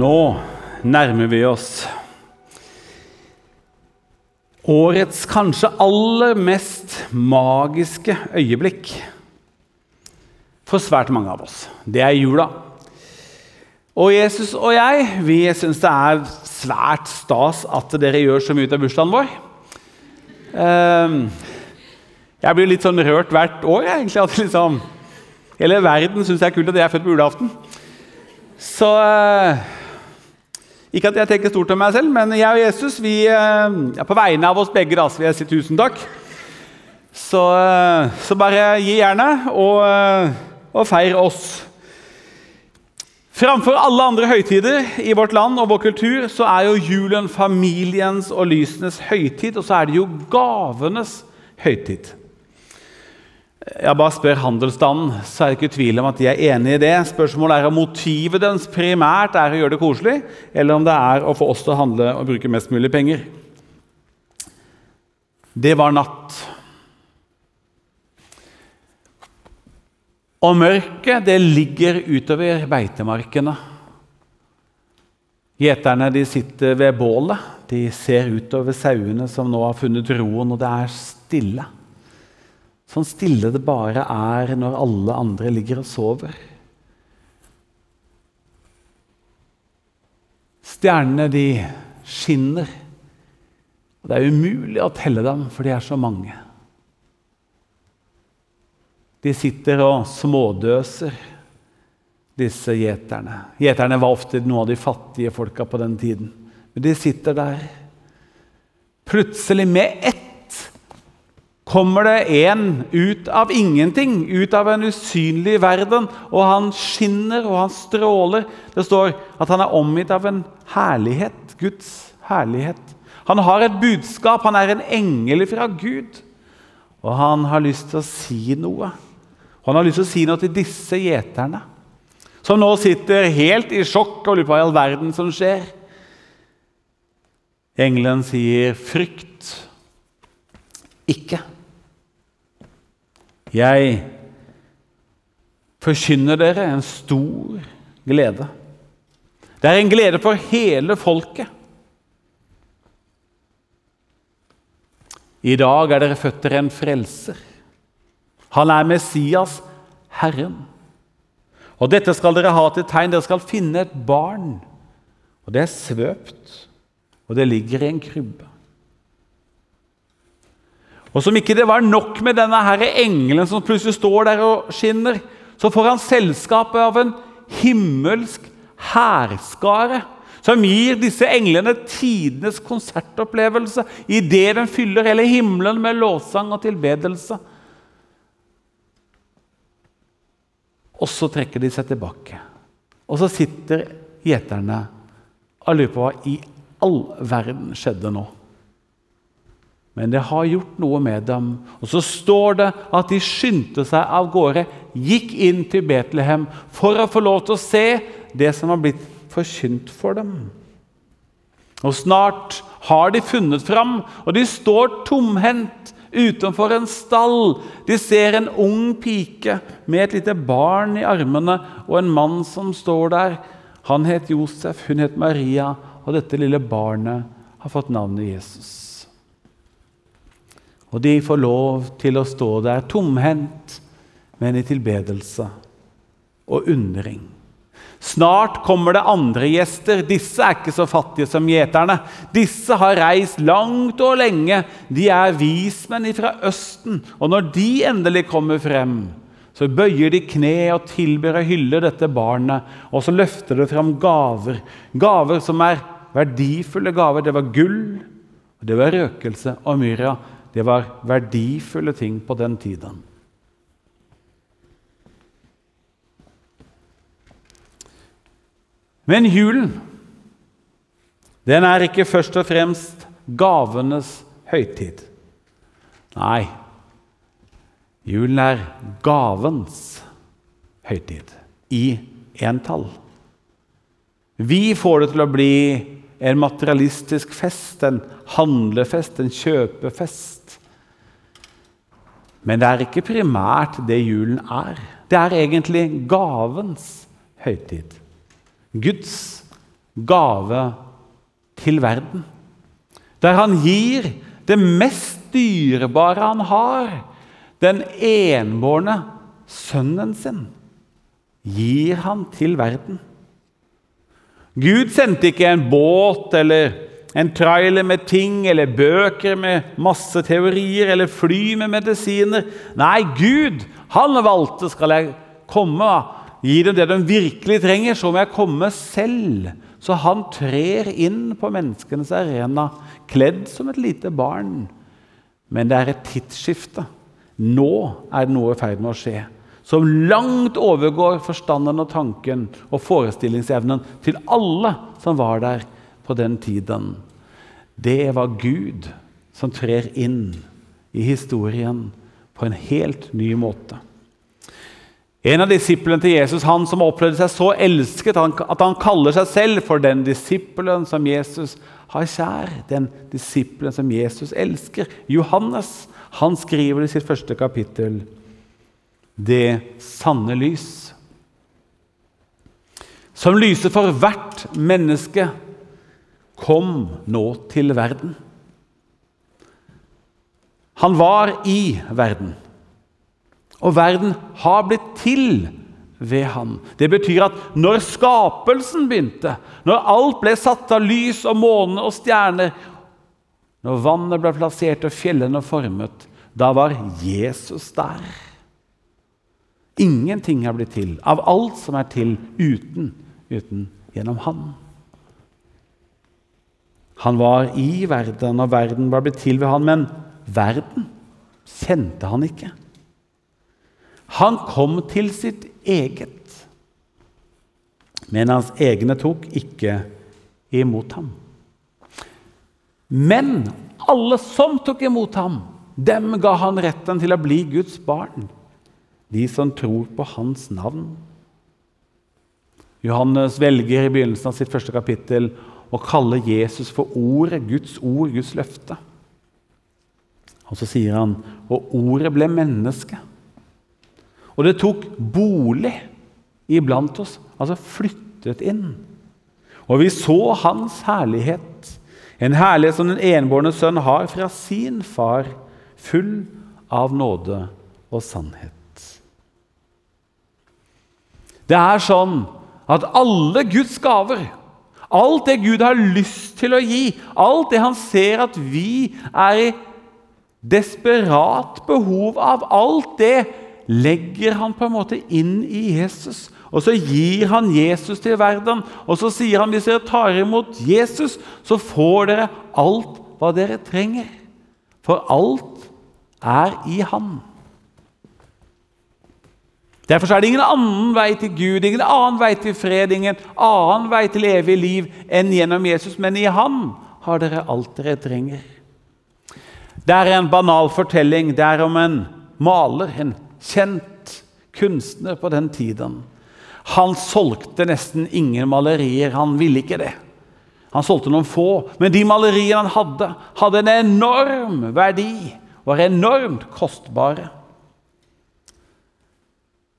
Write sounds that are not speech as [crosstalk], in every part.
Nå nærmer vi oss årets kanskje aller mest magiske øyeblikk for svært mange av oss. Det er jula. Og Jesus og jeg vi syns det er svært stas at dere gjør så mye ut av bursdagen vår. Ehm, jeg blir litt sånn rørt hvert år. egentlig, at liksom, Hele verden syns det er kult at jeg er født på julaften. Så eh, Ikke at jeg tenker stort om meg selv, men jeg og Jesus vi, eh, ja, på vegne av oss begge da, vil jeg si tusen takk. Så, eh, så bare gi jernet og, og feir oss. Framfor alle andre høytider i vårt land og vår kultur så er jo julen familiens og lysenes høytid, og så er det jo gavenes høytid. Jeg bare spør handelsstanden, så er det ikke tvil om at de er enig i det. Spørsmålet er om motivet deres primært er å gjøre det koselig, eller om det er å få oss til å handle og bruke mest mulig penger. Det var natt. Og mørket det ligger utover beitemarkene. Gjeterne de sitter ved bålet. De ser utover sauene som nå har funnet roen, og det er stille. Sånn stille det bare er når alle andre ligger og sover. Stjernene de skinner. Og Det er umulig å telle dem, for de er så mange. De sitter og smådøser, disse gjeterne. Gjeterne var ofte noen av de fattige folka på den tiden. Men de sitter der. Plutselig, med ett kommer det en ut av ingenting, ut av en usynlig verden. Og han skinner og han stråler. Det står at han er omgitt av en herlighet. Guds herlighet. Han har et budskap. Han er en engel fra Gud. Og han har lyst til å si noe. Han har lyst til å si noe til disse gjeterne, som nå sitter helt i sjokk og lurer på hva i all verden som skjer. Engelen sier, 'Frykt ikke'. Jeg forkynner dere en stor glede. Det er en glede for hele folket. I dag er dere født dere en frelser. Han er Messias, Herren. Og dette skal dere ha til tegn. Dere skal finne et barn. Og det er svøpt, og det ligger i en krybbe. Og som ikke det var nok med denne her engelen som plutselig står der og skinner, så får han selskapet av en himmelsk hærskare som gir disse englene tidenes konsertopplevelse idet den fyller hele himmelen med lovsang og tilbedelse. Og så trekker de seg tilbake. Og så sitter gjeterne og lurer på hva i all verden skjedde nå. Men det har gjort noe med dem. Og så står det at de skyndte seg av gårde, gikk inn til Betlehem for å få lov til å se det som har blitt forkynt for dem. Og snart har de funnet fram, og de står tomhendt utenfor en stall. De ser en ung pike med et lite barn i armene og en mann som står der. Han het Josef, hun het Maria, og dette lille barnet har fått navnet Jesus. Og de får lov til å stå der tomhendt, men i tilbedelse og undring. Snart kommer det andre gjester. Disse er ikke så fattige som gjeterne. Disse har reist langt og lenge. De er vismenn fra Østen. Og når de endelig kommer frem, så bøyer de kne og tilber og hyller dette barnet. Og så løfter det fram gaver. Gaver som er verdifulle gaver. Det var gull, det var røkelse og myrra. Det var verdifulle ting på den tiden. Men julen den er ikke først og fremst gavenes høytid. Nei, julen er gavens høytid i entall. Vi får det til å bli en materialistisk fest, en handlefest, en kjøpefest. Men det er ikke primært det julen er. Det er egentlig gavens høytid. Guds gave til verden. Der han gir det mest dyrebare han har, den enbårne sønnen sin, gir han til verden. Gud sendte ikke en båt eller en trailer med ting eller bøker med masse teorier eller fly med medisiner. Nei, Gud han valgte skal jeg komme, gi dem det de virkelig trenger, så må jeg komme selv. Så han trer inn på menneskenes arena, kledd som et lite barn. Men det er et tidsskifte. Nå er det noe i ferd med å skje som langt overgår forstanden og tanken og forestillingsevnen til alle som var der på den tiden. Det var Gud som trer inn i historien på en helt ny måte. En av disiplene til Jesus, han som opplevde seg så elsket at han kaller seg selv for den disippelen som Jesus har kjær, den disippelen som Jesus elsker, Johannes, han skriver i sitt første kapittel det sanne lys. Som lyser for hvert menneske, kom nå til verden. Han var i verden, og verden har blitt til ved han. Det betyr at når skapelsen begynte, når alt ble satt av lys og måne og stjerner, når vannet ble plassert og fjellene formet, da var Jesus der. Ingenting er blitt til av alt som er til uten, uten gjennom Han. Han var i verden, og verden var blitt til ved han, men verden kjente han ikke. Han kom til sitt eget, men hans egne tok ikke imot ham. Men alle som tok imot ham, dem ga han retten til å bli Guds barn de som tror på hans navn. Johannes velger i begynnelsen av sitt første kapittel å kalle Jesus for ordet, Guds ord, Guds løfte. Og så sier han og ordet ble menneske. Og det tok bolig iblant oss, altså flyttet inn. Og vi så hans herlighet, en herlighet som den enbårne sønn har fra sin far, full av nåde og sannhet. Det er sånn at alle Guds gaver, alt det Gud har lyst til å gi, alt det han ser at vi er i desperat behov av, alt det legger han på en måte inn i Jesus. Og så gir han Jesus til verden, og så sier han hvis dere tar imot Jesus, så får dere alt hva dere trenger. For alt er i Han. Derfor er det ingen annen vei til Gud, ingen annen vei til fred, ingen annen vei til evig liv enn gjennom Jesus. Men i Han har dere alt dere trenger. Det er en banal fortelling. Det er om en maler, en kjent kunstner på den tiden. Han solgte nesten ingen malerier. Han ville ikke det. Han solgte noen få, men de maleriene han hadde, hadde en enorm verdi. Var enormt kostbare.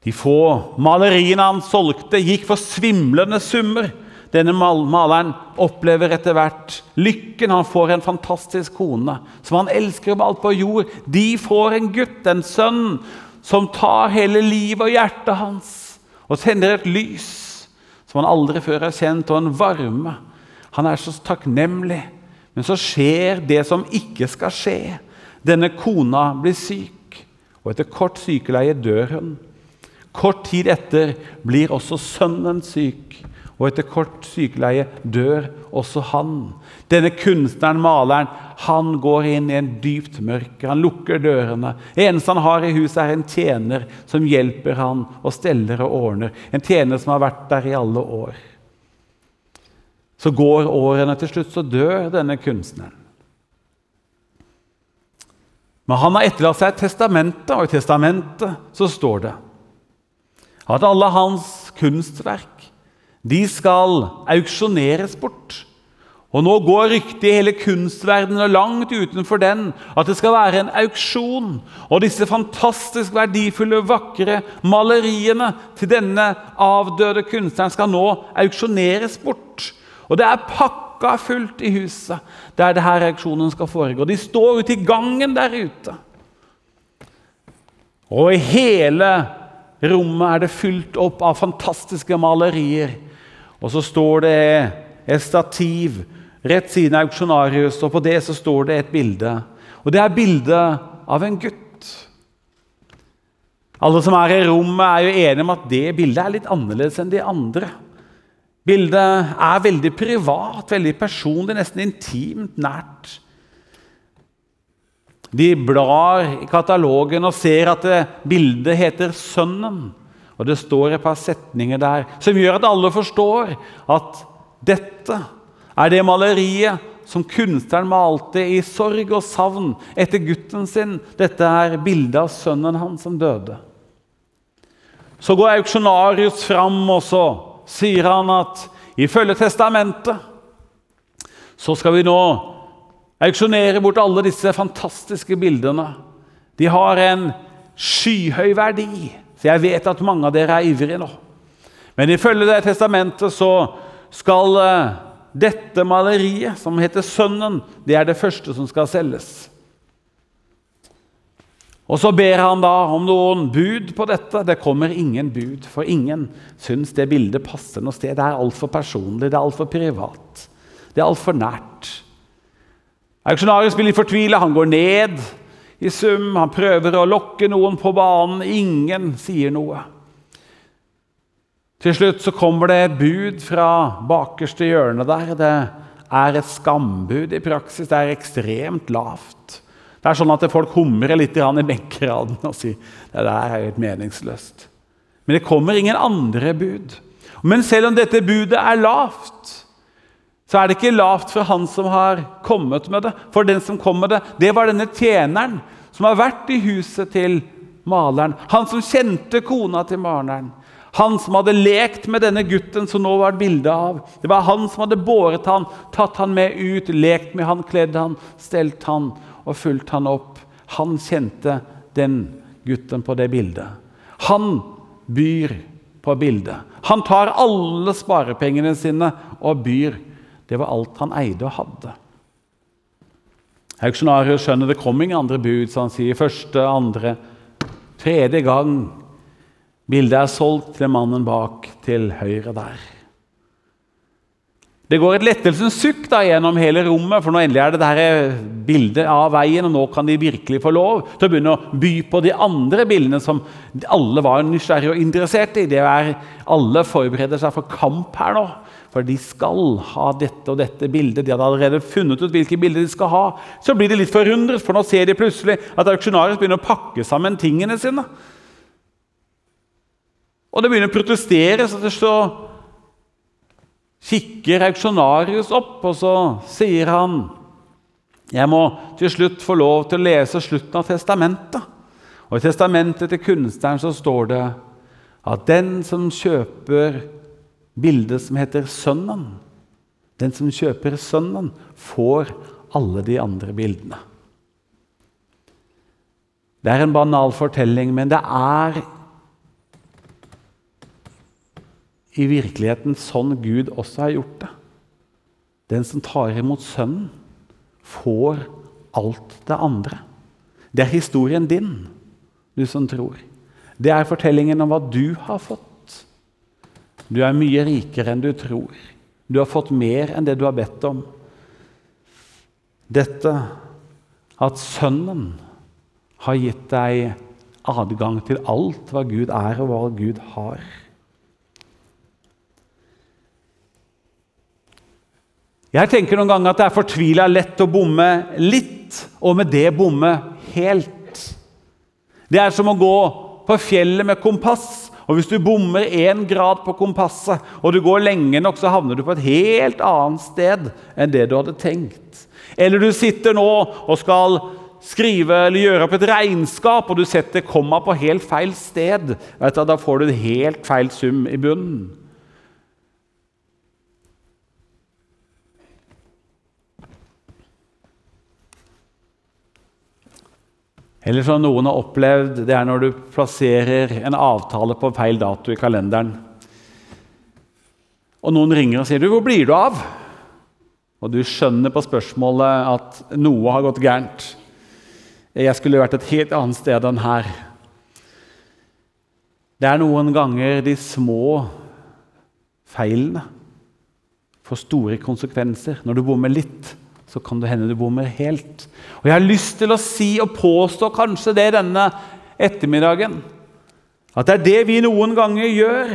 De få maleriene han solgte, gikk for svimlende summer. Denne maleren opplever etter hvert lykken. Han får en fantastisk kone som han elsker om alt på jord. De får en gutt, en sønn, som tar hele livet og hjertet hans og sender et lys som han aldri før har kjent, og en varme. Han er så takknemlig. Men så skjer det som ikke skal skje. Denne kona blir syk, og etter kort sykeleie dør hun. Kort tid etter blir også sønnen syk, og etter kort sykeleie dør også han. Denne kunstneren, maleren, han går inn i en dypt mørke. Han lukker dørene. Det eneste han har i huset, er en tjener som hjelper han og steller og ordner. En tjener som har vært der i alle år. Så går årene, til slutt så dør denne kunstneren. Men han har etterlatt seg et testamente, og i testamentet så står det at alle hans kunstverk de skal auksjoneres bort. Og Nå går ryktet i hele kunstverdenen og langt utenfor den at det skal være en auksjon. Og disse fantastisk verdifulle, vakre maleriene til denne avdøde kunstneren skal nå auksjoneres bort. Og det er pakka fullt i huset der det her reaksjonen skal foregå. De står ute i gangen der ute. Og i hele rommet er det fylt opp av fantastiske malerier. Og så står det et stativ rett siden av auksjonarius, og på det så står det et bilde. Og det er bildet av en gutt. Alle som er i rommet, er jo enige om at det bildet er litt annerledes enn de andre. Bildet er veldig privat, veldig personlig, nesten intimt nært. De blar i katalogen og ser at bildet heter 'Sønnen'. Og Det står et par setninger der som gjør at alle forstår at dette er det maleriet som kunstneren malte i sorg og savn etter gutten sin. Dette er bildet av sønnen hans som døde. Så går auksjonarius fram, og så sier han at ifølge testamentet så skal vi nå auksjonere bort alle disse fantastiske bildene. De har en skyhøy verdi, så jeg vet at mange av dere er ivrige nå. Men ifølge det testamentet så skal eh, dette maleriet, som heter 'Sønnen', det er det første som skal selges. Og Så ber han da om noen bud på dette. Det kommer ingen bud, for ingen syns det bildet passer noe sted. Det er altfor personlig, det er altfor privat, det er altfor nært. Auksjonarius blir litt fortvila. Han går ned i sum. Han prøver å lokke noen på banen. Ingen sier noe. Til slutt så kommer det et bud fra bakerste hjørne der. Det er et skambud i praksis. Det er ekstremt lavt. Det er sånn at folk humrer litt i benkeraden og sier det der er helt meningsløst. Men det kommer ingen andre bud. Men selv om dette budet er lavt, så er det ikke lavt for han som har kommet med det. For den som kom med det, det var denne tjeneren som har vært i huset til maleren. Han som kjente kona til maleren. Han som hadde lekt med denne gutten som nå var et bilde av. Det var han som hadde båret han, tatt han med ut, lekt med han, kledd han, stelt han og fulgt han opp. Han kjente den gutten på det bildet. Han byr på bildet. Han tar alle sparepengene sine og byr. Det var alt han eide og hadde. Auksjonarius skjønner det kom ingen andre bud, så han sier første, andre, tredje gang. Bildet er solgt til mannen bak til høyre der. Det går et lettelsens sukk gjennom hele rommet, for nå endelig er det dette bildet av veien, og nå kan de virkelig få lov til å begynne å by på de andre bildene som alle var nysgjerrige og interessert i. Det er, alle forbereder seg for kamp her nå, for de skal ha dette og dette bildet. De hadde allerede funnet ut hvilke bilder de skal ha. Så blir de litt forundret, for nå ser de plutselig at auksjonarius begynner å pakke sammen tingene sine. Og det begynner å protestere, så det står kikker auksjonarius opp, og så sier han jeg må til slutt få lov til å lese slutten av testamentet. Og I testamentet til kunstneren så står det at den som kjøper bildet som heter Sønnen, den som kjøper Sønnen, får alle de andre bildene. Det er en banal fortelling, men det er i virkeligheten sånn Gud også har gjort det. Den som tar imot Sønnen, får alt det andre. Det er historien din, du som tror. Det er fortellingen om hva du har fått. Du er mye rikere enn du tror. Du har fått mer enn det du har bedt om. Dette at Sønnen har gitt deg adgang til alt hva Gud er, og hva Gud har. Jeg tenker noen ganger at det er fortvila lett å bomme litt, og med det bomme helt. Det er som å gå på fjellet med kompass. Og Hvis du bommer én grad på kompasset, og du går lenge nok, så havner du på et helt annet sted enn det du hadde tenkt. Eller du sitter nå og skal skrive eller gjøre opp et regnskap, og du setter komma på helt feil sted. Da får du en helt feil sum i bunnen. Eller som noen har opplevd, det er når du plasserer en avtale på feil dato i kalenderen. Og noen ringer og sier du, 'Hvor blir du av?' Og du skjønner på spørsmålet at noe har gått gærent. Jeg skulle vært et helt annet sted enn her. Det er noen ganger de små feilene får store konsekvenser. Når du bommer litt, så kan det hende du bommer helt. Og Jeg har lyst til å si og påstå kanskje det denne ettermiddagen. At det er det vi noen ganger gjør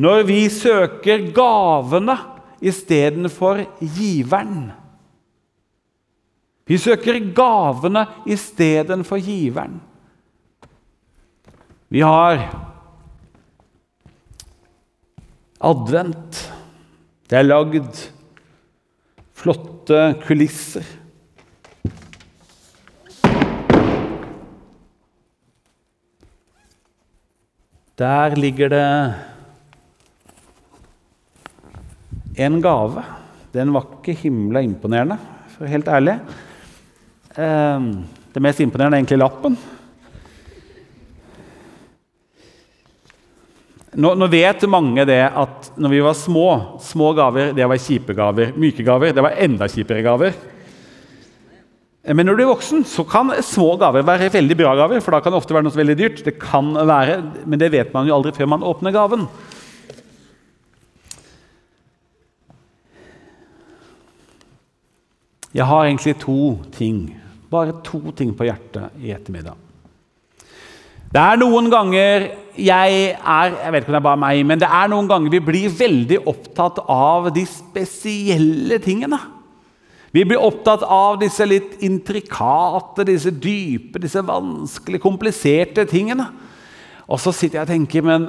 når vi søker gavene istedenfor giveren. Vi søker gavene istedenfor giveren. Vi har advent. Det er lagd flotte kulisser. Der ligger det en gave. Den var ikke himla imponerende, for helt ærlig. Ehm, det mest imponerende er egentlig lappen. Nå, nå, vet mange det at når vi var små Små gaver det var kjipe gaver. Myke gaver det var enda kjipere gaver. Men når du er voksen, så kan små gaver være veldig bra gaver. for da kan det ofte være noe veldig dyrt. Det kan være, Men det vet man jo aldri før man åpner gaven. Jeg har egentlig to ting, bare to ting på hjertet i ettermiddag. Det er noen ganger jeg er Jeg vet ikke om det er bare meg, men det er noen ganger vi blir veldig opptatt av de spesielle tingene. Vi blir opptatt av disse litt intrikate, disse dype, disse vanskelige, kompliserte tingene. Og så sitter jeg og tenker men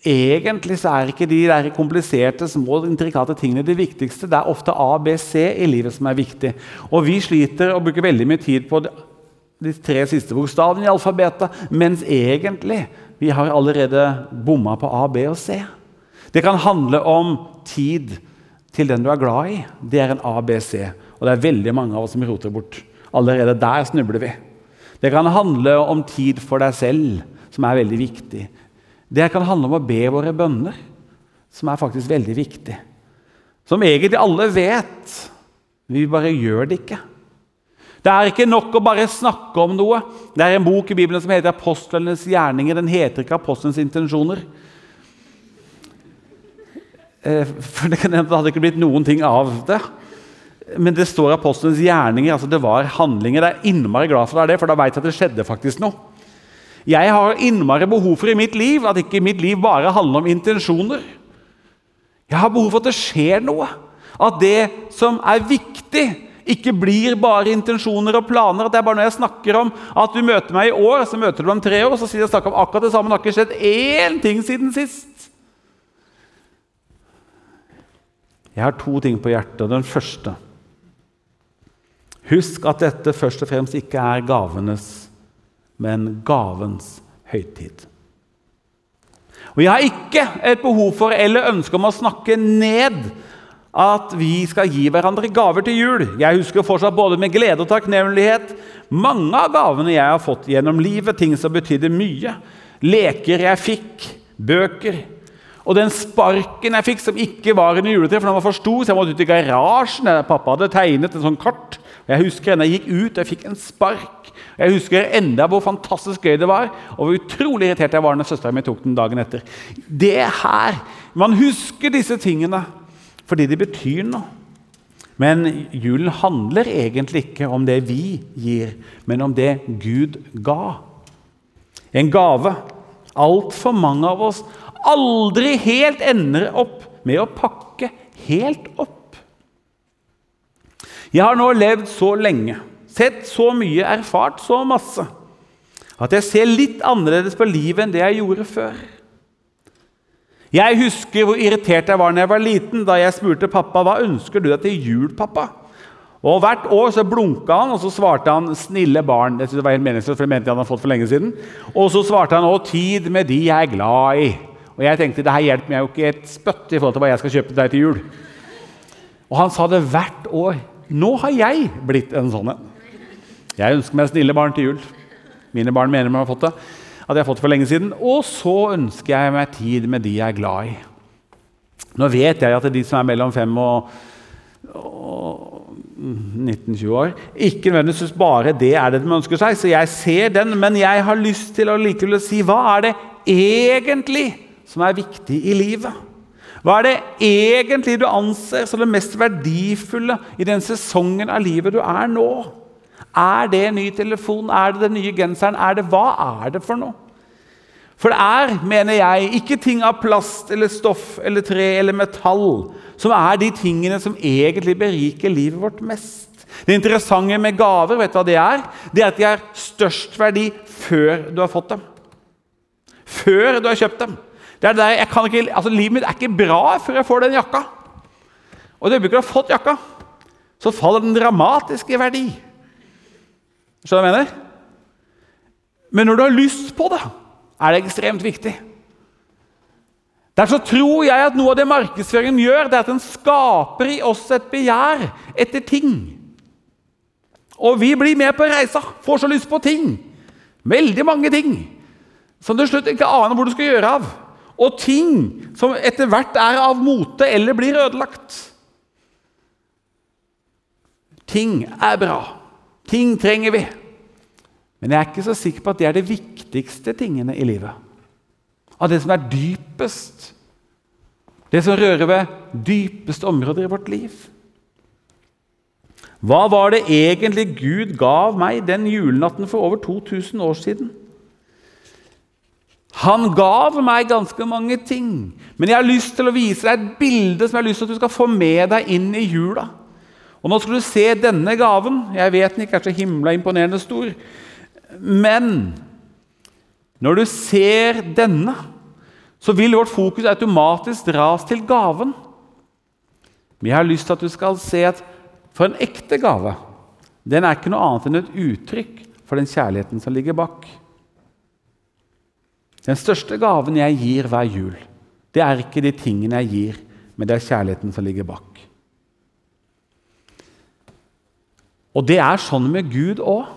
Egentlig så er ikke de der kompliserte, små, intrikate tingene det viktigste. Det er ofte A, B, C i livet som er viktig. Og vi sliter og bruker veldig mye tid på de tre siste bokstavene i alfabetet, mens egentlig vi har allerede bomma på A, B og C. Det kan handle om tid til den du er glad i. Det er en A, B, C. Og det er veldig mange av oss som roter bort. Allerede der snubler vi. Det kan handle om tid for deg selv, som er veldig viktig. Det kan handle om å be våre bønner, som er faktisk veldig viktig. Som egentlig alle vet. Vi bare gjør det ikke. Det er ikke nok å bare snakke om noe. Det er en bok i Bibelen som heter 'Apostlenes gjerninger'. Den heter ikke 'Apostelens intensjoner'. Eh, for det hadde ikke blitt noen ting av det. Men det står 'Apostelens gjerninger'. altså Det var handlinger. Jeg er innmari glad for det, for da veit jeg at det skjedde faktisk noe. Jeg har innmari behov for i mitt liv at ikke mitt liv bare handler om intensjoner. Jeg har behov for at det skjer noe. At det som er viktig, ikke blir bare intensjoner og planer. At det er bare når jeg snakker om at du møter meg i år, så møter du om tre år, så sier jeg snakker om akkurat det samme. Det har ikke skjedd én ting siden sist. Jeg har to ting på hjertet. Den første Husk at dette først og fremst ikke er gavenes men gavens høytid. Og Jeg har ikke et behov for eller ønske om å snakke ned at vi skal gi hverandre gaver til jul. Jeg husker fortsatt både med glede og takknemlighet mange av gavene jeg har fått gjennom livet, ting som betydde mye. Leker jeg fikk, bøker. Og den sparken jeg fikk, som ikke var under juletreet, for den var for stor, så jeg måtte ut i garasjen. der Pappa hadde tegnet en sånn kart. Og Jeg husker enda jeg gikk ut og jeg fikk en spark. Jeg husker enda hvor fantastisk gøy det var, og hvor utrolig irritert jeg var når søstera mi tok den dagen etter. Det er her Man husker disse tingene fordi de betyr noe. Men julen handler egentlig ikke om det vi gir, men om det Gud ga. En gave. Altfor mange av oss aldri helt ender opp med å pakke helt opp. Jeg har nå levd så lenge sett så mye, erfart så masse, at jeg ser litt annerledes på livet enn det jeg gjorde før. Jeg husker hvor irritert jeg var når jeg var liten, da jeg spurte pappa hva ønsker du deg til jul. pappa? Og Hvert år så blunka han, og så svarte han 'snille barn'. Det synes jeg var helt meningsløst, for det mente han hadde fått for lenge siden. Og så svarte han òg tid med de jeg er glad i'. Og jeg tenkte det her hjelper meg jo ikke et spøtt i forhold til hva jeg skal kjøpe deg til jul. Og han sa det hvert år. Nå har jeg blitt en sånn en. Jeg ønsker meg snille barn til jul. Mine barn mener de har fått det. At jeg fått for lenge siden. Og så ønsker jeg meg tid med de jeg er glad i. Nå vet jeg at de som er mellom fem og, 19-20 år. Ikke nødvendigvis bare det er det de ønsker seg, så jeg ser den, men jeg har lyst til å likevel si hva er det egentlig som er viktig i livet? Hva er det egentlig du anser som det mest verdifulle i den sesongen av livet du er nå? Er det ny telefon? Er det den nye genseren? Er det, hva er det for noe? For det er, mener jeg, ikke ting av plast eller stoff eller tre eller metall som er de tingene som egentlig beriker livet vårt mest. Det interessante med gaver, vet du hva det er? Det er at de har størst verdi før du har fått dem. Før du har kjøpt dem. Det der, ikke, altså, livet mitt er ikke bra før jeg får den jakka. Og i det øyeblikket du har fått jakka, så faller den dramatisk i verdi. Skjønner du hva jeg mener? Men når du har lyst på det, er det ekstremt viktig. Derfor tror jeg at noe av det markedsføringen gjør, det er at den skaper i oss et begjær etter ting. Og vi blir med på reisa, får så lyst på ting. Veldig mange ting som du slutt ikke aner hvor du skal gjøre av. Og ting som etter hvert er av mote eller blir ødelagt. Ting er bra. Ting trenger vi. Men jeg er ikke så sikker på at det er de viktigste tingene i livet. Av det som er dypest. Det som rører ved dypeste områder i vårt liv. Hva var det egentlig Gud gav meg den julenatten for over 2000 år siden? Han gav meg ganske mange ting, men jeg har lyst til å vise deg et bilde som jeg har lyst til at du skal få med deg inn i jula. Og Nå skal du se denne gaven. Jeg vet den ikke er så himla imponerende stor. Men når du ser denne, så vil vårt fokus automatisk dras til gaven. Men jeg har lyst til at du skal se at for en ekte gave den er ikke noe annet enn et uttrykk for den kjærligheten som ligger bak. Den største gaven jeg gir hver jul, det er ikke de tingene jeg gir, men det er kjærligheten som ligger bak. Og det er sånn med Gud òg.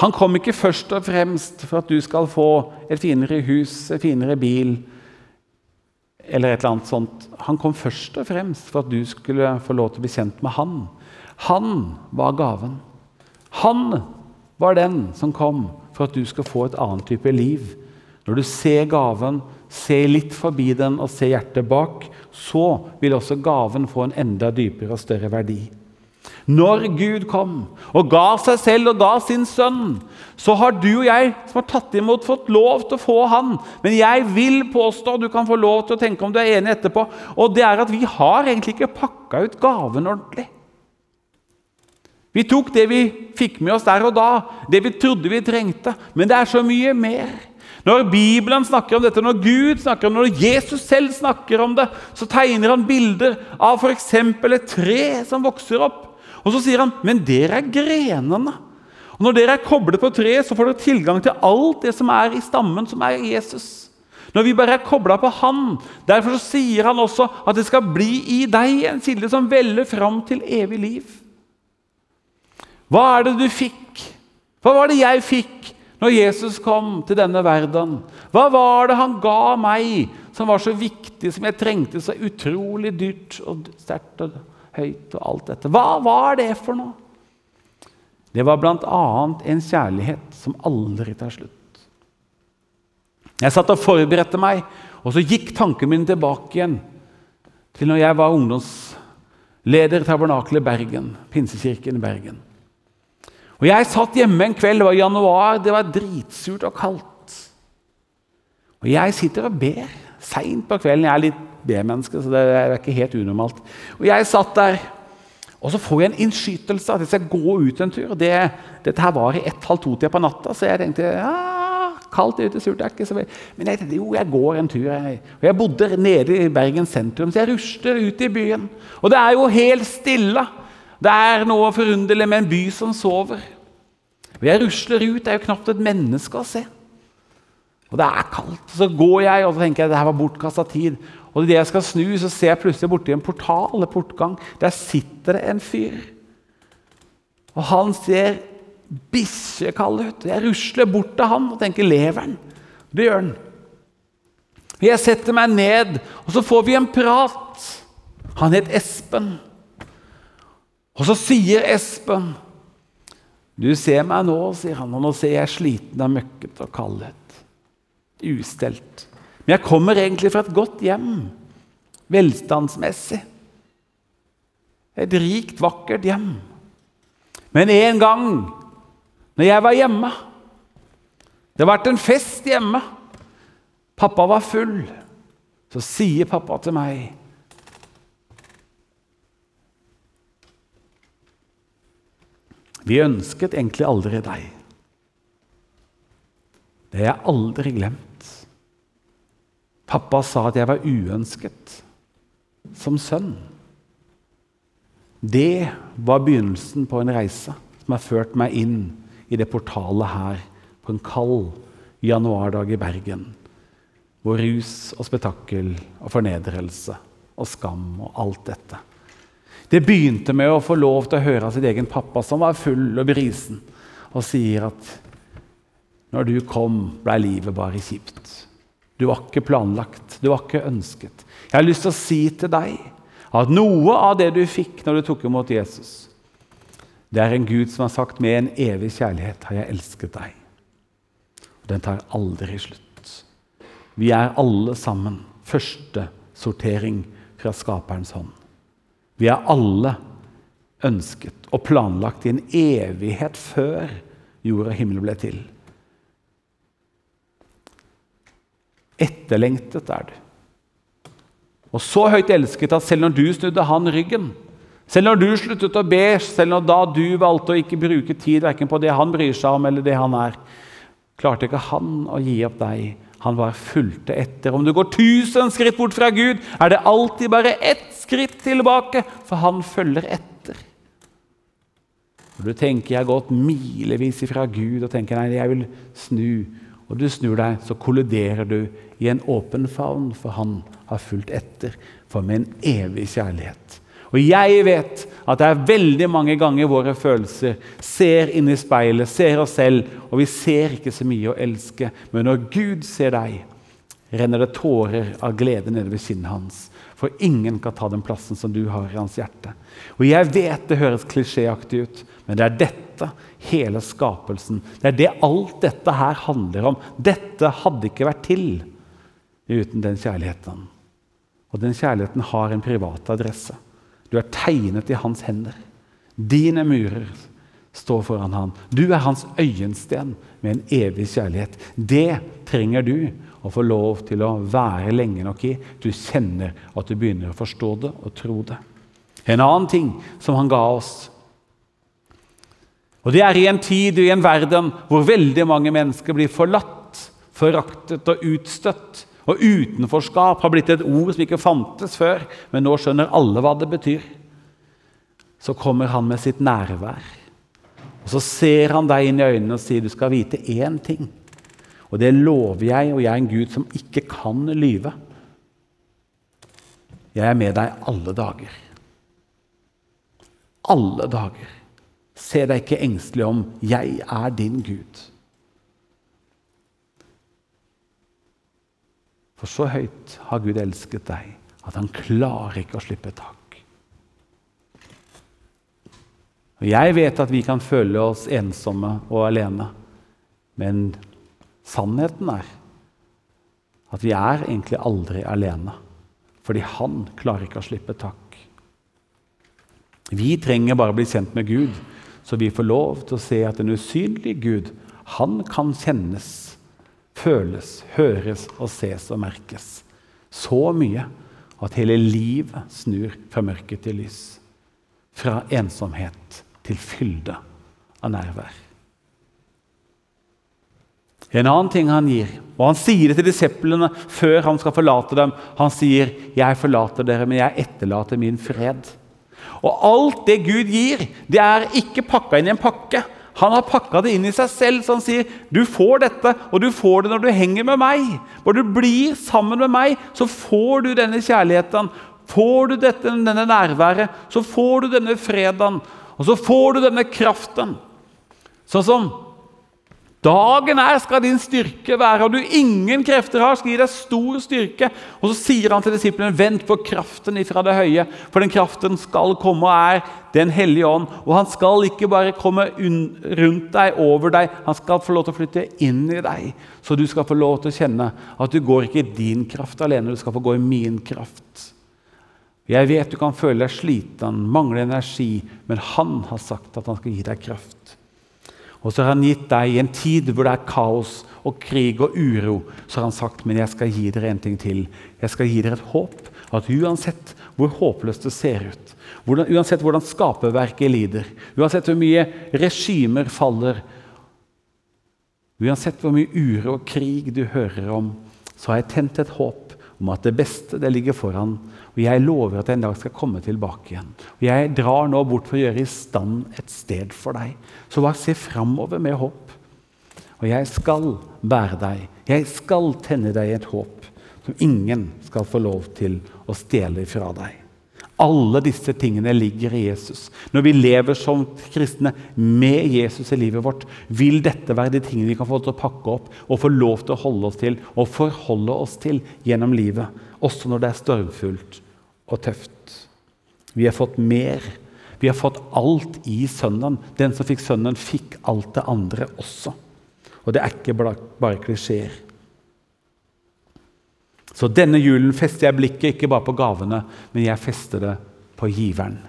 Han kom ikke først og fremst for at du skal få et finere hus, et finere bil eller et eller annet sånt. Han kom først og fremst for at du skulle få lov til å bli kjent med han. Han var gaven. Han var den som kom for at du skal få et annet type liv. Når du ser gaven, ser litt forbi den og ser hjertet bak, så vil også gaven få en enda dypere og større verdi. Når Gud kom og ga seg selv og ga sin sønn, så har du og jeg som har tatt imot, fått lov til å få han. Men jeg vil påstå, du kan få lov til å tenke om du er enig etterpå, og det er at vi har egentlig ikke pakka ut gaven ordentlig. Vi tok det vi fikk med oss der og da, det vi trodde vi trengte. Men det er så mye mer. Når Bibelen snakker om dette, når Gud snakker om det, når Jesus selv snakker om det, så tegner han bilder av f.eks. et tre som vokser opp. Og så sier han, 'Men dere er grenene'. Og Når dere er koblet på treet, så får dere tilgang til alt det som er i stammen, som er Jesus. Når vi bare er kobla på Han. Derfor sier han også at det skal bli i deg en kilde som veller fram til evig liv. Hva er det du fikk? Hva var det jeg fikk når Jesus kom til denne verden? Hva var det han ga meg som var så viktig, som jeg trengte så utrolig dyrt og sterkt? Høyt og alt dette. Hva var det for noe? Det var bl.a. en kjærlighet som aldri tar slutt. Jeg satt og forberedte meg, og så gikk tanken min tilbake igjen til når jeg var ungdomsleder i Tabernakelet Bergen, Pinsekirken i Bergen. Og Jeg satt hjemme en kveld, det var januar, det var dritsurt og kaldt. Og jeg sitter og ber seint på kvelden. Jeg er litt B-menneske, så det er ikke helt unormalt. Og Jeg satt der, og så får jeg en innskytelse at jeg skal gå ut en tur. Det, dette her var i ett-halv to-tida på natta, så jeg tenkte ja, kaldt ute, surt er ikke så veldig Men jeg tenkte jo, jeg går en tur. Og jeg bodde nede i Bergen sentrum, så jeg rusler ut i byen. Og det er jo helt stille. Det er noe forunderlig med en by som sover. Og jeg rusler ut, det er jo knapt et menneske å se. Og det er kaldt. Så går jeg og så tenker jeg, det her var bortkasta tid. Og idet jeg skal snu, så ser jeg plutselig borti en portal eller portgang. Der sitter det en fyr. Og han ser bikkjekald ut. Jeg rusler bort til han og tenker 'lever han?' Det gjør han. Jeg setter meg ned, og så får vi en prat. Han het Espen. Og så sier Espen Du ser meg nå, sier han, og nå ser jeg sliten og møkket og kaldhet. Ustelt. Men jeg kommer egentlig fra et godt hjem, velstandsmessig. Et rikt, vakkert hjem. Men en gang når jeg var hjemme Det har vært en fest hjemme. Pappa var full. Så sier pappa til meg Vi ønsket egentlig aldri deg. Det har jeg aldri glemt. Pappa sa at jeg var uønsket som sønn. Det var begynnelsen på en reise som har ført meg inn i det portalet her på en kald januardag i Bergen, hvor rus og spetakkel og fornedrelse og skam og alt dette det begynte med å få lov til å høre av sin egen pappa, som var full og brisen, og sier at når du kom, ble livet bare kjipt. Du var ikke planlagt, du var ikke ønsket. Jeg har lyst til å si til deg at noe av det du fikk når du tok imot Jesus, det er en Gud som har sagt med en evig kjærlighet har jeg elsket deg. Og den tar aldri slutt. Vi er alle sammen første sortering fra Skaperens hånd. Vi er alle ønsket og planlagt i en evighet før jord og himmel ble til. Etterlengtet er du. Og så høyt elsket at selv når du snudde han ryggen, selv når du sluttet å be, selv når da du valgte å ikke bruke tid verken på det han bryr seg om, eller det han er, klarte ikke han å gi opp deg han bare fulgte etter. Om du går tusen skritt bort fra Gud, er det alltid bare ett skritt tilbake, for han følger etter. Når du tenker 'jeg har gått milevis ifra Gud' og tenker 'nei, jeg vil snu', og du snur deg, så kolliderer du i en åpen favn, for han har fulgt etter, for min evig kjærlighet. Og jeg vet at det er veldig mange ganger våre følelser ser inn i speilet, ser oss selv, og vi ser ikke så mye å elske. Men når Gud ser deg, renner det tårer av glede nede ved kinnet hans. For ingen kan ta den plassen som du har i hans hjerte. Og jeg vet det høres klisjéaktig ut, men det er dette hele skapelsen Det er det alt dette her handler om. Dette hadde ikke vært til uten den kjærligheten. Og den kjærligheten har en privat adresse. Du er tegnet i hans hender. Dine murer står foran ham. Du er hans øyensten med en evig kjærlighet. Det trenger du å få lov til å være lenge nok i. Du kjenner at du begynner å forstå det og tro det. En annen ting som han ga oss, og det er i en tid og i en verden hvor veldig mange mennesker blir forlatt, foraktet og utstøtt og utenforskap har blitt et ord som ikke fantes før, men nå skjønner alle hva det betyr. Så kommer han med sitt nærvær. Og Så ser han deg inn i øynene og sier du skal vite én ting. Og det lover jeg, og jeg er en Gud som ikke kan lyve. Jeg er med deg alle dager. Alle dager. Se deg ikke engstelig om. Jeg er din Gud. For så høyt har Gud elsket deg at han klarer ikke å slippe tak. Og Jeg vet at vi kan føle oss ensomme og alene, men sannheten er at vi er egentlig aldri alene. Fordi han klarer ikke å slippe tak. Vi trenger bare å bli kjent med Gud, så vi får lov til å se at den usynlige Gud, han kan kjennes føles, høres og ses og merkes. Så mye at hele livet snur fra mørke til lys. Fra ensomhet til fylde av nærvær. En annen ting han gir, og han sier det til disiplene før han skal forlate dem. Han sier, 'Jeg forlater dere, men jeg etterlater min fred'. Og alt det Gud gir, det er ikke pakka inn i en pakke. Han har pakka det inn i seg selv, så han sier du får dette, og du får det når du henger med meg. Når du blir sammen med meg, så får du denne kjærligheten. Får du dette, denne nærværet, så får du denne freden, og så får du denne kraften. Sånn som Dagen er skal din styrke være, og du ingen krefter har, skal gi deg stor styrke. Og så sier han til disiplene, vent på kraften ifra det høye, for den kraften skal komme og er Den hellige ånd. Og han skal ikke bare komme rundt deg, over deg, han skal få lov til å flytte inn i deg. Så du skal få lov til å kjenne at du går ikke i din kraft alene, du skal få gå i min kraft. Jeg vet du kan føle deg sliten, mangle energi, men han har sagt at han skal gi deg kraft. Og så har han gitt deg i en tid hvor det er kaos og krig og uro, så har han sagt men jeg skal gi dere en ting til. Jeg skal gi dere et håp. At uansett hvor håpløst det ser ut, hvordan, uansett hvordan skaperverket lider, uansett hvor mye regimer faller, uansett hvor mye uro og krig du hører om, så har jeg tent et håp om at det beste det ligger foran. Og jeg lover at jeg en dag skal komme tilbake igjen. Og Jeg drar nå bort for å gjøre i stand et sted for deg. Så bare se framover med håp. Og jeg skal bære deg. Jeg skal tenne deg et håp som ingen skal få lov til å stjele fra deg. Alle disse tingene ligger i Jesus. Når vi lever som kristne med Jesus i livet vårt, vil dette være de tingene vi kan få til å pakke opp og få lov til å holde oss til og forholde oss til gjennom livet, også når det er stormfullt og tøft. Vi har fått mer. Vi har fått alt i Sønnen. Den som fikk Sønnen, fikk alt det andre også. Og det er ikke bare klisjeer. Så denne julen fester jeg blikket ikke bare på gavene, men jeg fester det på giveren.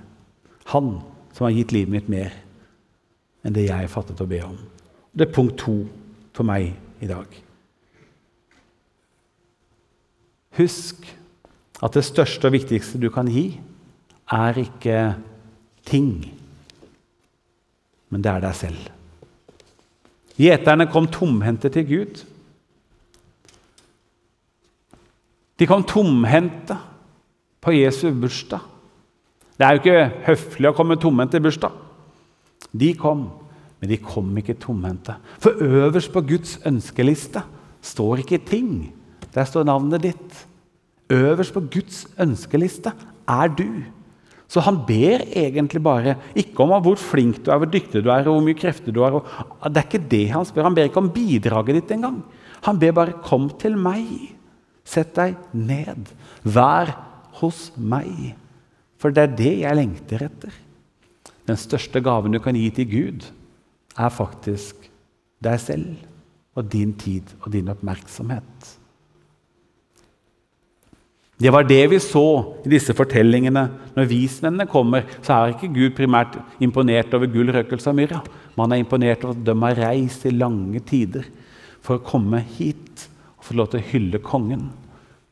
Han som har gitt livet mitt mer enn det jeg fattet å be om. Det er punkt to for meg i dag. Husk at det største og viktigste du kan gi, er ikke ting, men det er deg selv. Gjeterne kom tomhendte til Gud. De kom tomhendte på Jesu bursdag. Det er jo ikke høflig å komme tomhendt til bursdag. De kom, men de kom ikke tomhendte. For øverst på Guds ønskeliste står ikke ting. Der står navnet ditt. Øverst på Guds ønskeliste er du. Så han ber egentlig bare ikke om hvor flink du er, hvor dyktig du er, og hvor mye krefter du har. Det er ikke det han spør. Han ber ikke om bidraget ditt engang. Han ber bare 'kom til meg'. Sett deg ned. Vær hos meg. For det er det jeg lengter etter. Den største gaven du kan gi til Gud, er faktisk deg selv og din tid og din oppmerksomhet. Det var det vi så i disse fortellingene. Når vismennene kommer, så er ikke Gud primært imponert over gull, røkelse og myrra. Man er imponert over at de har reist i lange tider for å komme hit og få lov til å hylle kongen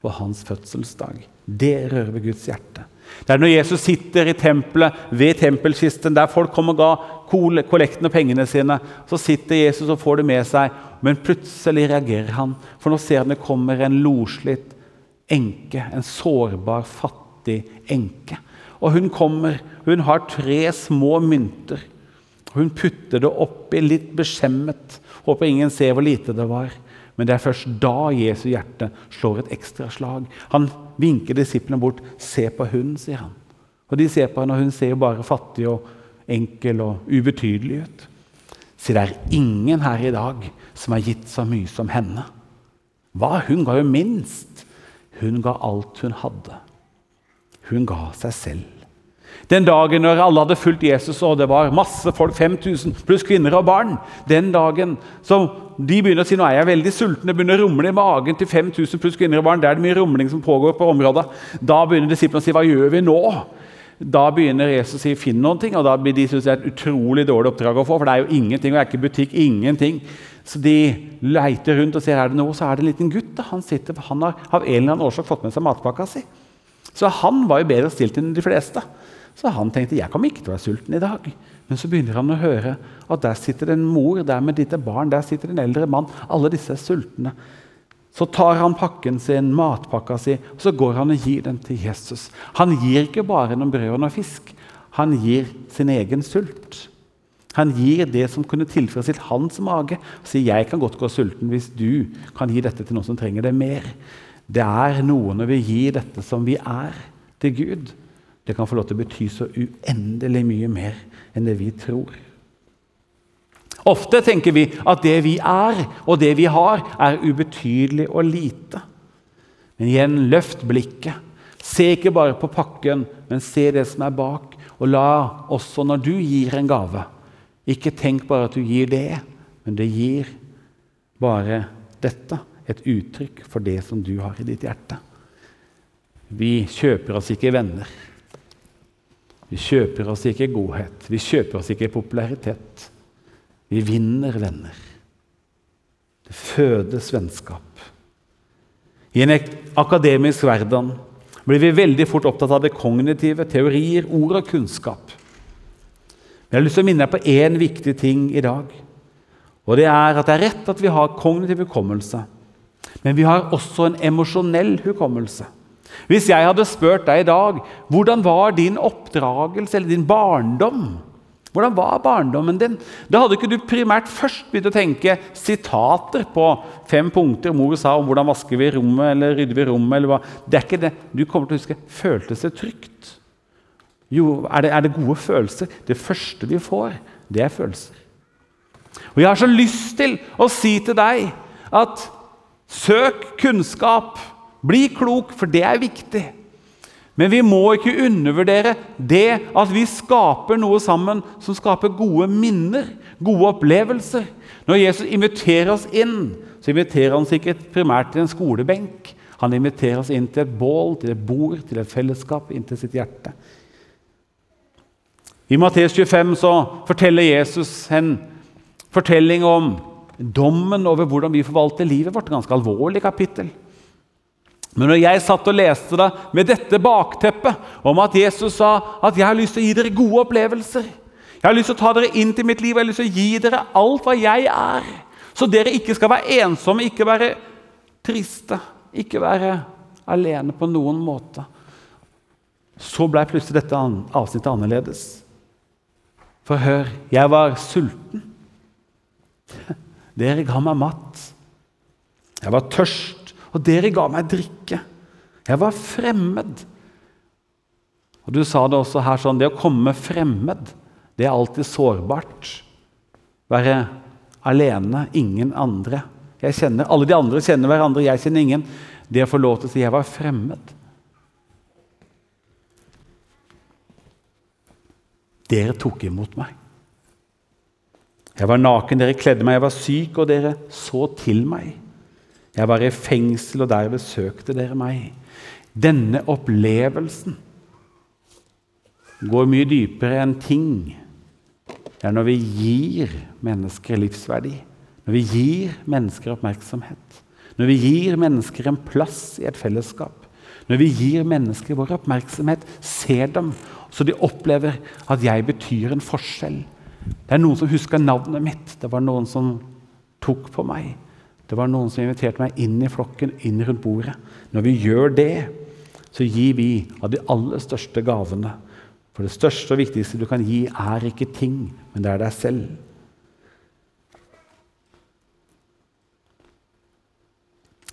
på hans fødselsdag. Det rører ved Guds hjerte. Det er når Jesus sitter i tempelet ved tempelkisten, der folk kommer og ga kollektene og pengene sine. Så sitter Jesus og får det med seg, men plutselig reagerer han. For nå ser han det kommer en loslitt enke, en sårbar, fattig enke. Og hun kommer, hun har tre små mynter. Hun putter det oppi, litt beskjemmet. Håper ingen ser hvor lite det var. Men det er først da Jesu hjerte slår et ekstra slag. Han vinker disiplene bort. 'Se på hun', sier han. Og de ser på henne, og hun ser jo bare fattig og enkel og ubetydelig ut. Så det er ingen her i dag som har gitt så mye som henne. Hva? Hun ga jo minst. Hun ga alt hun hadde. Hun ga seg selv. Den dagen når alle hadde fulgt Jesus, og det var masse folk, 5000 pluss kvinner og barn Den dagen som de begynner å si nå er jeg veldig sulten, det begynner å rumle i magen til 5000 pluss kvinner og barn. Det er det mye rumling som pågår på området. Da begynner disiplene å si hva gjør vi nå? Da begynner Jesus å si finn noen ting, og da blir de synes det er et utrolig dårlig oppdrag å få. For det er jo ingenting, og det er ikke butikk, ingenting. Så de leiter rundt og ser er det noe, så er det en liten gutt. Da. Han sitter, han har av en eller annen årsak fått med seg matpakka si. Så han var jo bedre stilt enn de fleste. Så han tenkte jeg kommer ikke til å være sulten i dag. Men så begynner han å høre at der sitter det en mor, der med ditt barn, der sitter en eldre mann. Alle disse er sultne. Så tar han pakken sin, matpakka si, og så går han og gir den til Jesus. Han gir ikke bare noen brød og noe fisk. Han gir sin egen sult. Han gir det som kunne tilfredsstilt hans mage. Og sier jeg kan godt gå sulten hvis du kan gi dette til noen som trenger det mer. Det er noe når vi gir dette som vi er, til Gud det kan få lov til å bety så uendelig mye mer enn det vi tror. Ofte tenker vi at det vi er, og det vi har, er ubetydelig og lite. Men igjen, løft blikket. Se ikke bare på pakken, men se det som er bak. Og la også når du gir en gave, ikke tenk bare at du gir det, men det gir bare dette. Et uttrykk for det som du har i ditt hjerte. Vi kjøper oss ikke venner. Vi kjøper oss ikke godhet. Vi kjøper oss ikke popularitet. Vi vinner venner. Det fødes vennskap. I en akademisk verden blir vi veldig fort opptatt av det kognitive, teorier, ord og kunnskap. Men jeg har lyst til å minne deg på én viktig ting i dag. Og Det er at det er rett at vi har kognitiv hukommelse, men vi har også en emosjonell hukommelse. Hvis jeg hadde spurt deg i dag hvordan var din oppdragelse eller din barndom Hvordan var barndommen din? Da hadde ikke du primært først begynt å tenke sitater på fem punkter mor sa om hvordan vasker vi rommet eller rydder vi rommet. eller hva. Det er ikke det. Du kommer til å huske føltes det trygt. Jo, er det, er det gode følelser? Det første vi får, det er følelser. Og Jeg har så lyst til å si til deg at søk kunnskap. Bli klok, for det er viktig. Men vi må ikke undervurdere det at vi skaper noe sammen som skaper gode minner, gode opplevelser. Når Jesus inviterer oss inn, så inviterer han sikkert primært til en skolebenk. Han inviterer oss inn til et bål, til et bord, til et fellesskap, inn til sitt hjerte. I Matteus 25 så forteller Jesus en fortelling om dommen over hvordan vi forvalter livet vårt. Ganske alvorlig kapittel. Men når jeg satt og leste det med dette bakteppet om at Jesus sa at 'jeg har lyst til å gi dere gode opplevelser', 'Jeg har lyst til å ta dere inn til mitt liv, jeg har lyst til å gi dere alt hva jeg er', så dere ikke skal være ensomme, ikke være triste, ikke være alene på noen måte. Så ble plutselig dette avsnittet annerledes. For hør, jeg var sulten. [laughs] Dere ga meg mat. Jeg var tørst og dere ga meg drikke. Jeg var fremmed. Og Du sa det også her sånn Det å komme fremmed, det er alltid sårbart. Være alene, ingen andre. Jeg kjenner, Alle de andre kjenner hverandre, jeg kjenner ingen. Det å få lov til å si 'jeg var fremmed' Dere tok imot meg. Jeg var naken, dere kledde meg. Jeg var syk, og dere så til meg. Jeg var i fengsel, og der besøkte dere meg. Denne opplevelsen går mye dypere enn ting. Det er når vi gir mennesker livsverdi, når vi gir mennesker oppmerksomhet, når vi gir mennesker en plass i et fellesskap, når vi gir mennesker vår oppmerksomhet, ser dem, så de opplever at jeg betyr en forskjell. Det er noen som husker navnet mitt. Det var noen som tok på meg. Det var noen som inviterte meg inn i flokken, inn rundt bordet. Når vi gjør det, så gir vi av de aller største gavene. For det største og viktigste du kan gi, er ikke ting, men det er deg selv.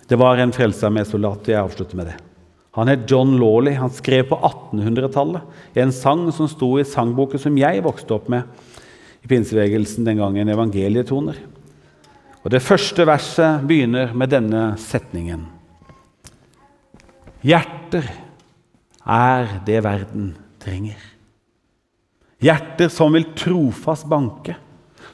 Det var en frelsesarmésoldat, jeg avslutter med det. Han het John Lawley. Han skrev på 1800-tallet en sang som sto i sangboken som jeg vokste opp med i pinsebevegelsen den gangen, evangelietoner. Og Det første verset begynner med denne setningen. Hjerter er det verden trenger. Hjerter som vil trofast banke,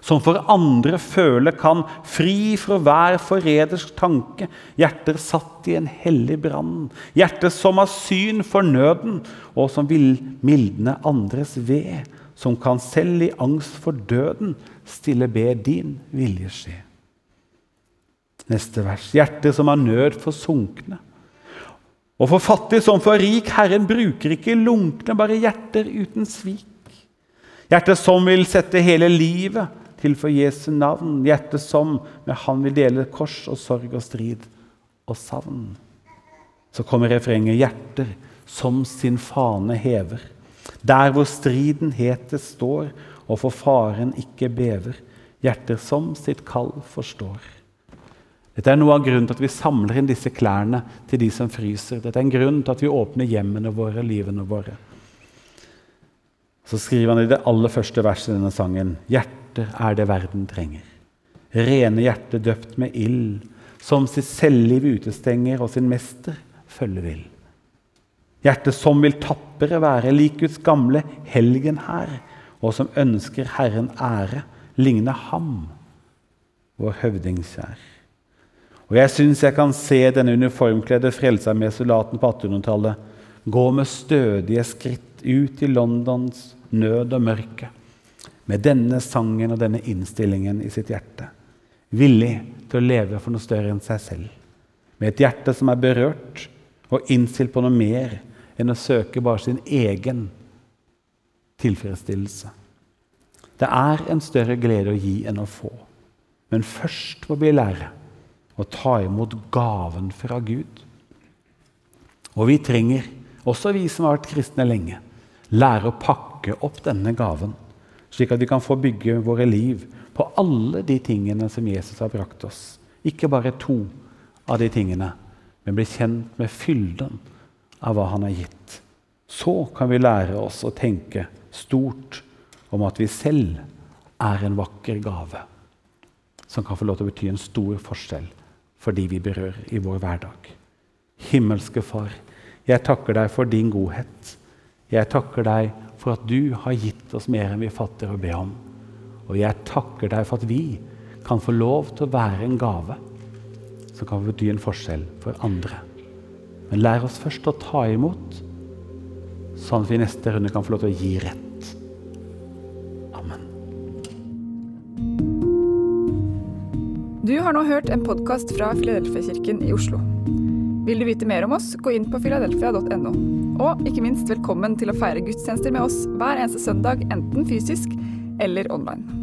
som for andre føle kan, fri fra hver forrædersk tanke. Hjerter satt i en hellig brann. Hjerter som har syn for nøden, og som vil mildne andres ved. Som kan selv i angst for døden stille be din vilje skje. Neste vers. Hjertet som har nød for sunkne. Og for fattig som for rik. Herren bruker ikke lunkne, bare hjerter uten svik. Hjertet som vil sette hele livet til for Jesu navn. Hjertet som med Han vil dele kors og sorg og strid og savn. Så kommer refrenget 'Hjerter som sin fane hever'. Der hvor striden hetes står, og for faren ikke bever. Hjerter som sitt kall forstår. Dette er noe av grunnen til at vi samler inn disse klærne til de som fryser. Dette er en grunn til at vi åpner hjemmene våre, livene våre. Så skriver han i det aller første verset i denne sangen.: Hjerter er det verden trenger. Rene hjerter døpt med ild, som sitt selvliv utestenger og sin mester følge vil. Hjertet som vil tappere være, lik Guds gamle helgen her, og som ønsker Herren ære, ligne ham, vår høvdingskjær. Og jeg syns jeg kan se denne uniformkledde frelsermesulaten på 1800-tallet gå med stødige skritt ut i Londons nød og mørke, med denne sangen og denne innstillingen i sitt hjerte, villig til å leve for noe større enn seg selv, med et hjerte som er berørt og innstilt på noe mer enn å søke bare sin egen tilfredsstillelse. Det er en større glede å gi enn å få, men først må vi lære å ta imot gaven fra Gud. Og vi trenger, også vi som har vært kristne lenge, lære å pakke opp denne gaven, slik at vi kan få bygge våre liv på alle de tingene som Jesus har brakt oss. Ikke bare to av de tingene, men bli kjent med fylden av hva han har gitt. Så kan vi lære oss å tenke stort om at vi selv er en vakker gave som kan få lov til å bety en stor forskjell for de vi berører i vår hverdag. Himmelske Far, jeg takker deg for din godhet. Jeg takker deg for at du har gitt oss mer enn vi fatter å be om. Og jeg takker deg for at vi kan få lov til å være en gave som kan bety en forskjell for andre. Men lær oss først å ta imot, sånn at vi i neste runde kan få lov til å gi rett. Amen. Du har nå hørt en podkast fra Filadelfia-kirken i Oslo. Vil du vite mer om oss, gå inn på filadelfia.no. Og ikke minst velkommen til å feire gudstjenester med oss hver eneste søndag, enten fysisk eller online.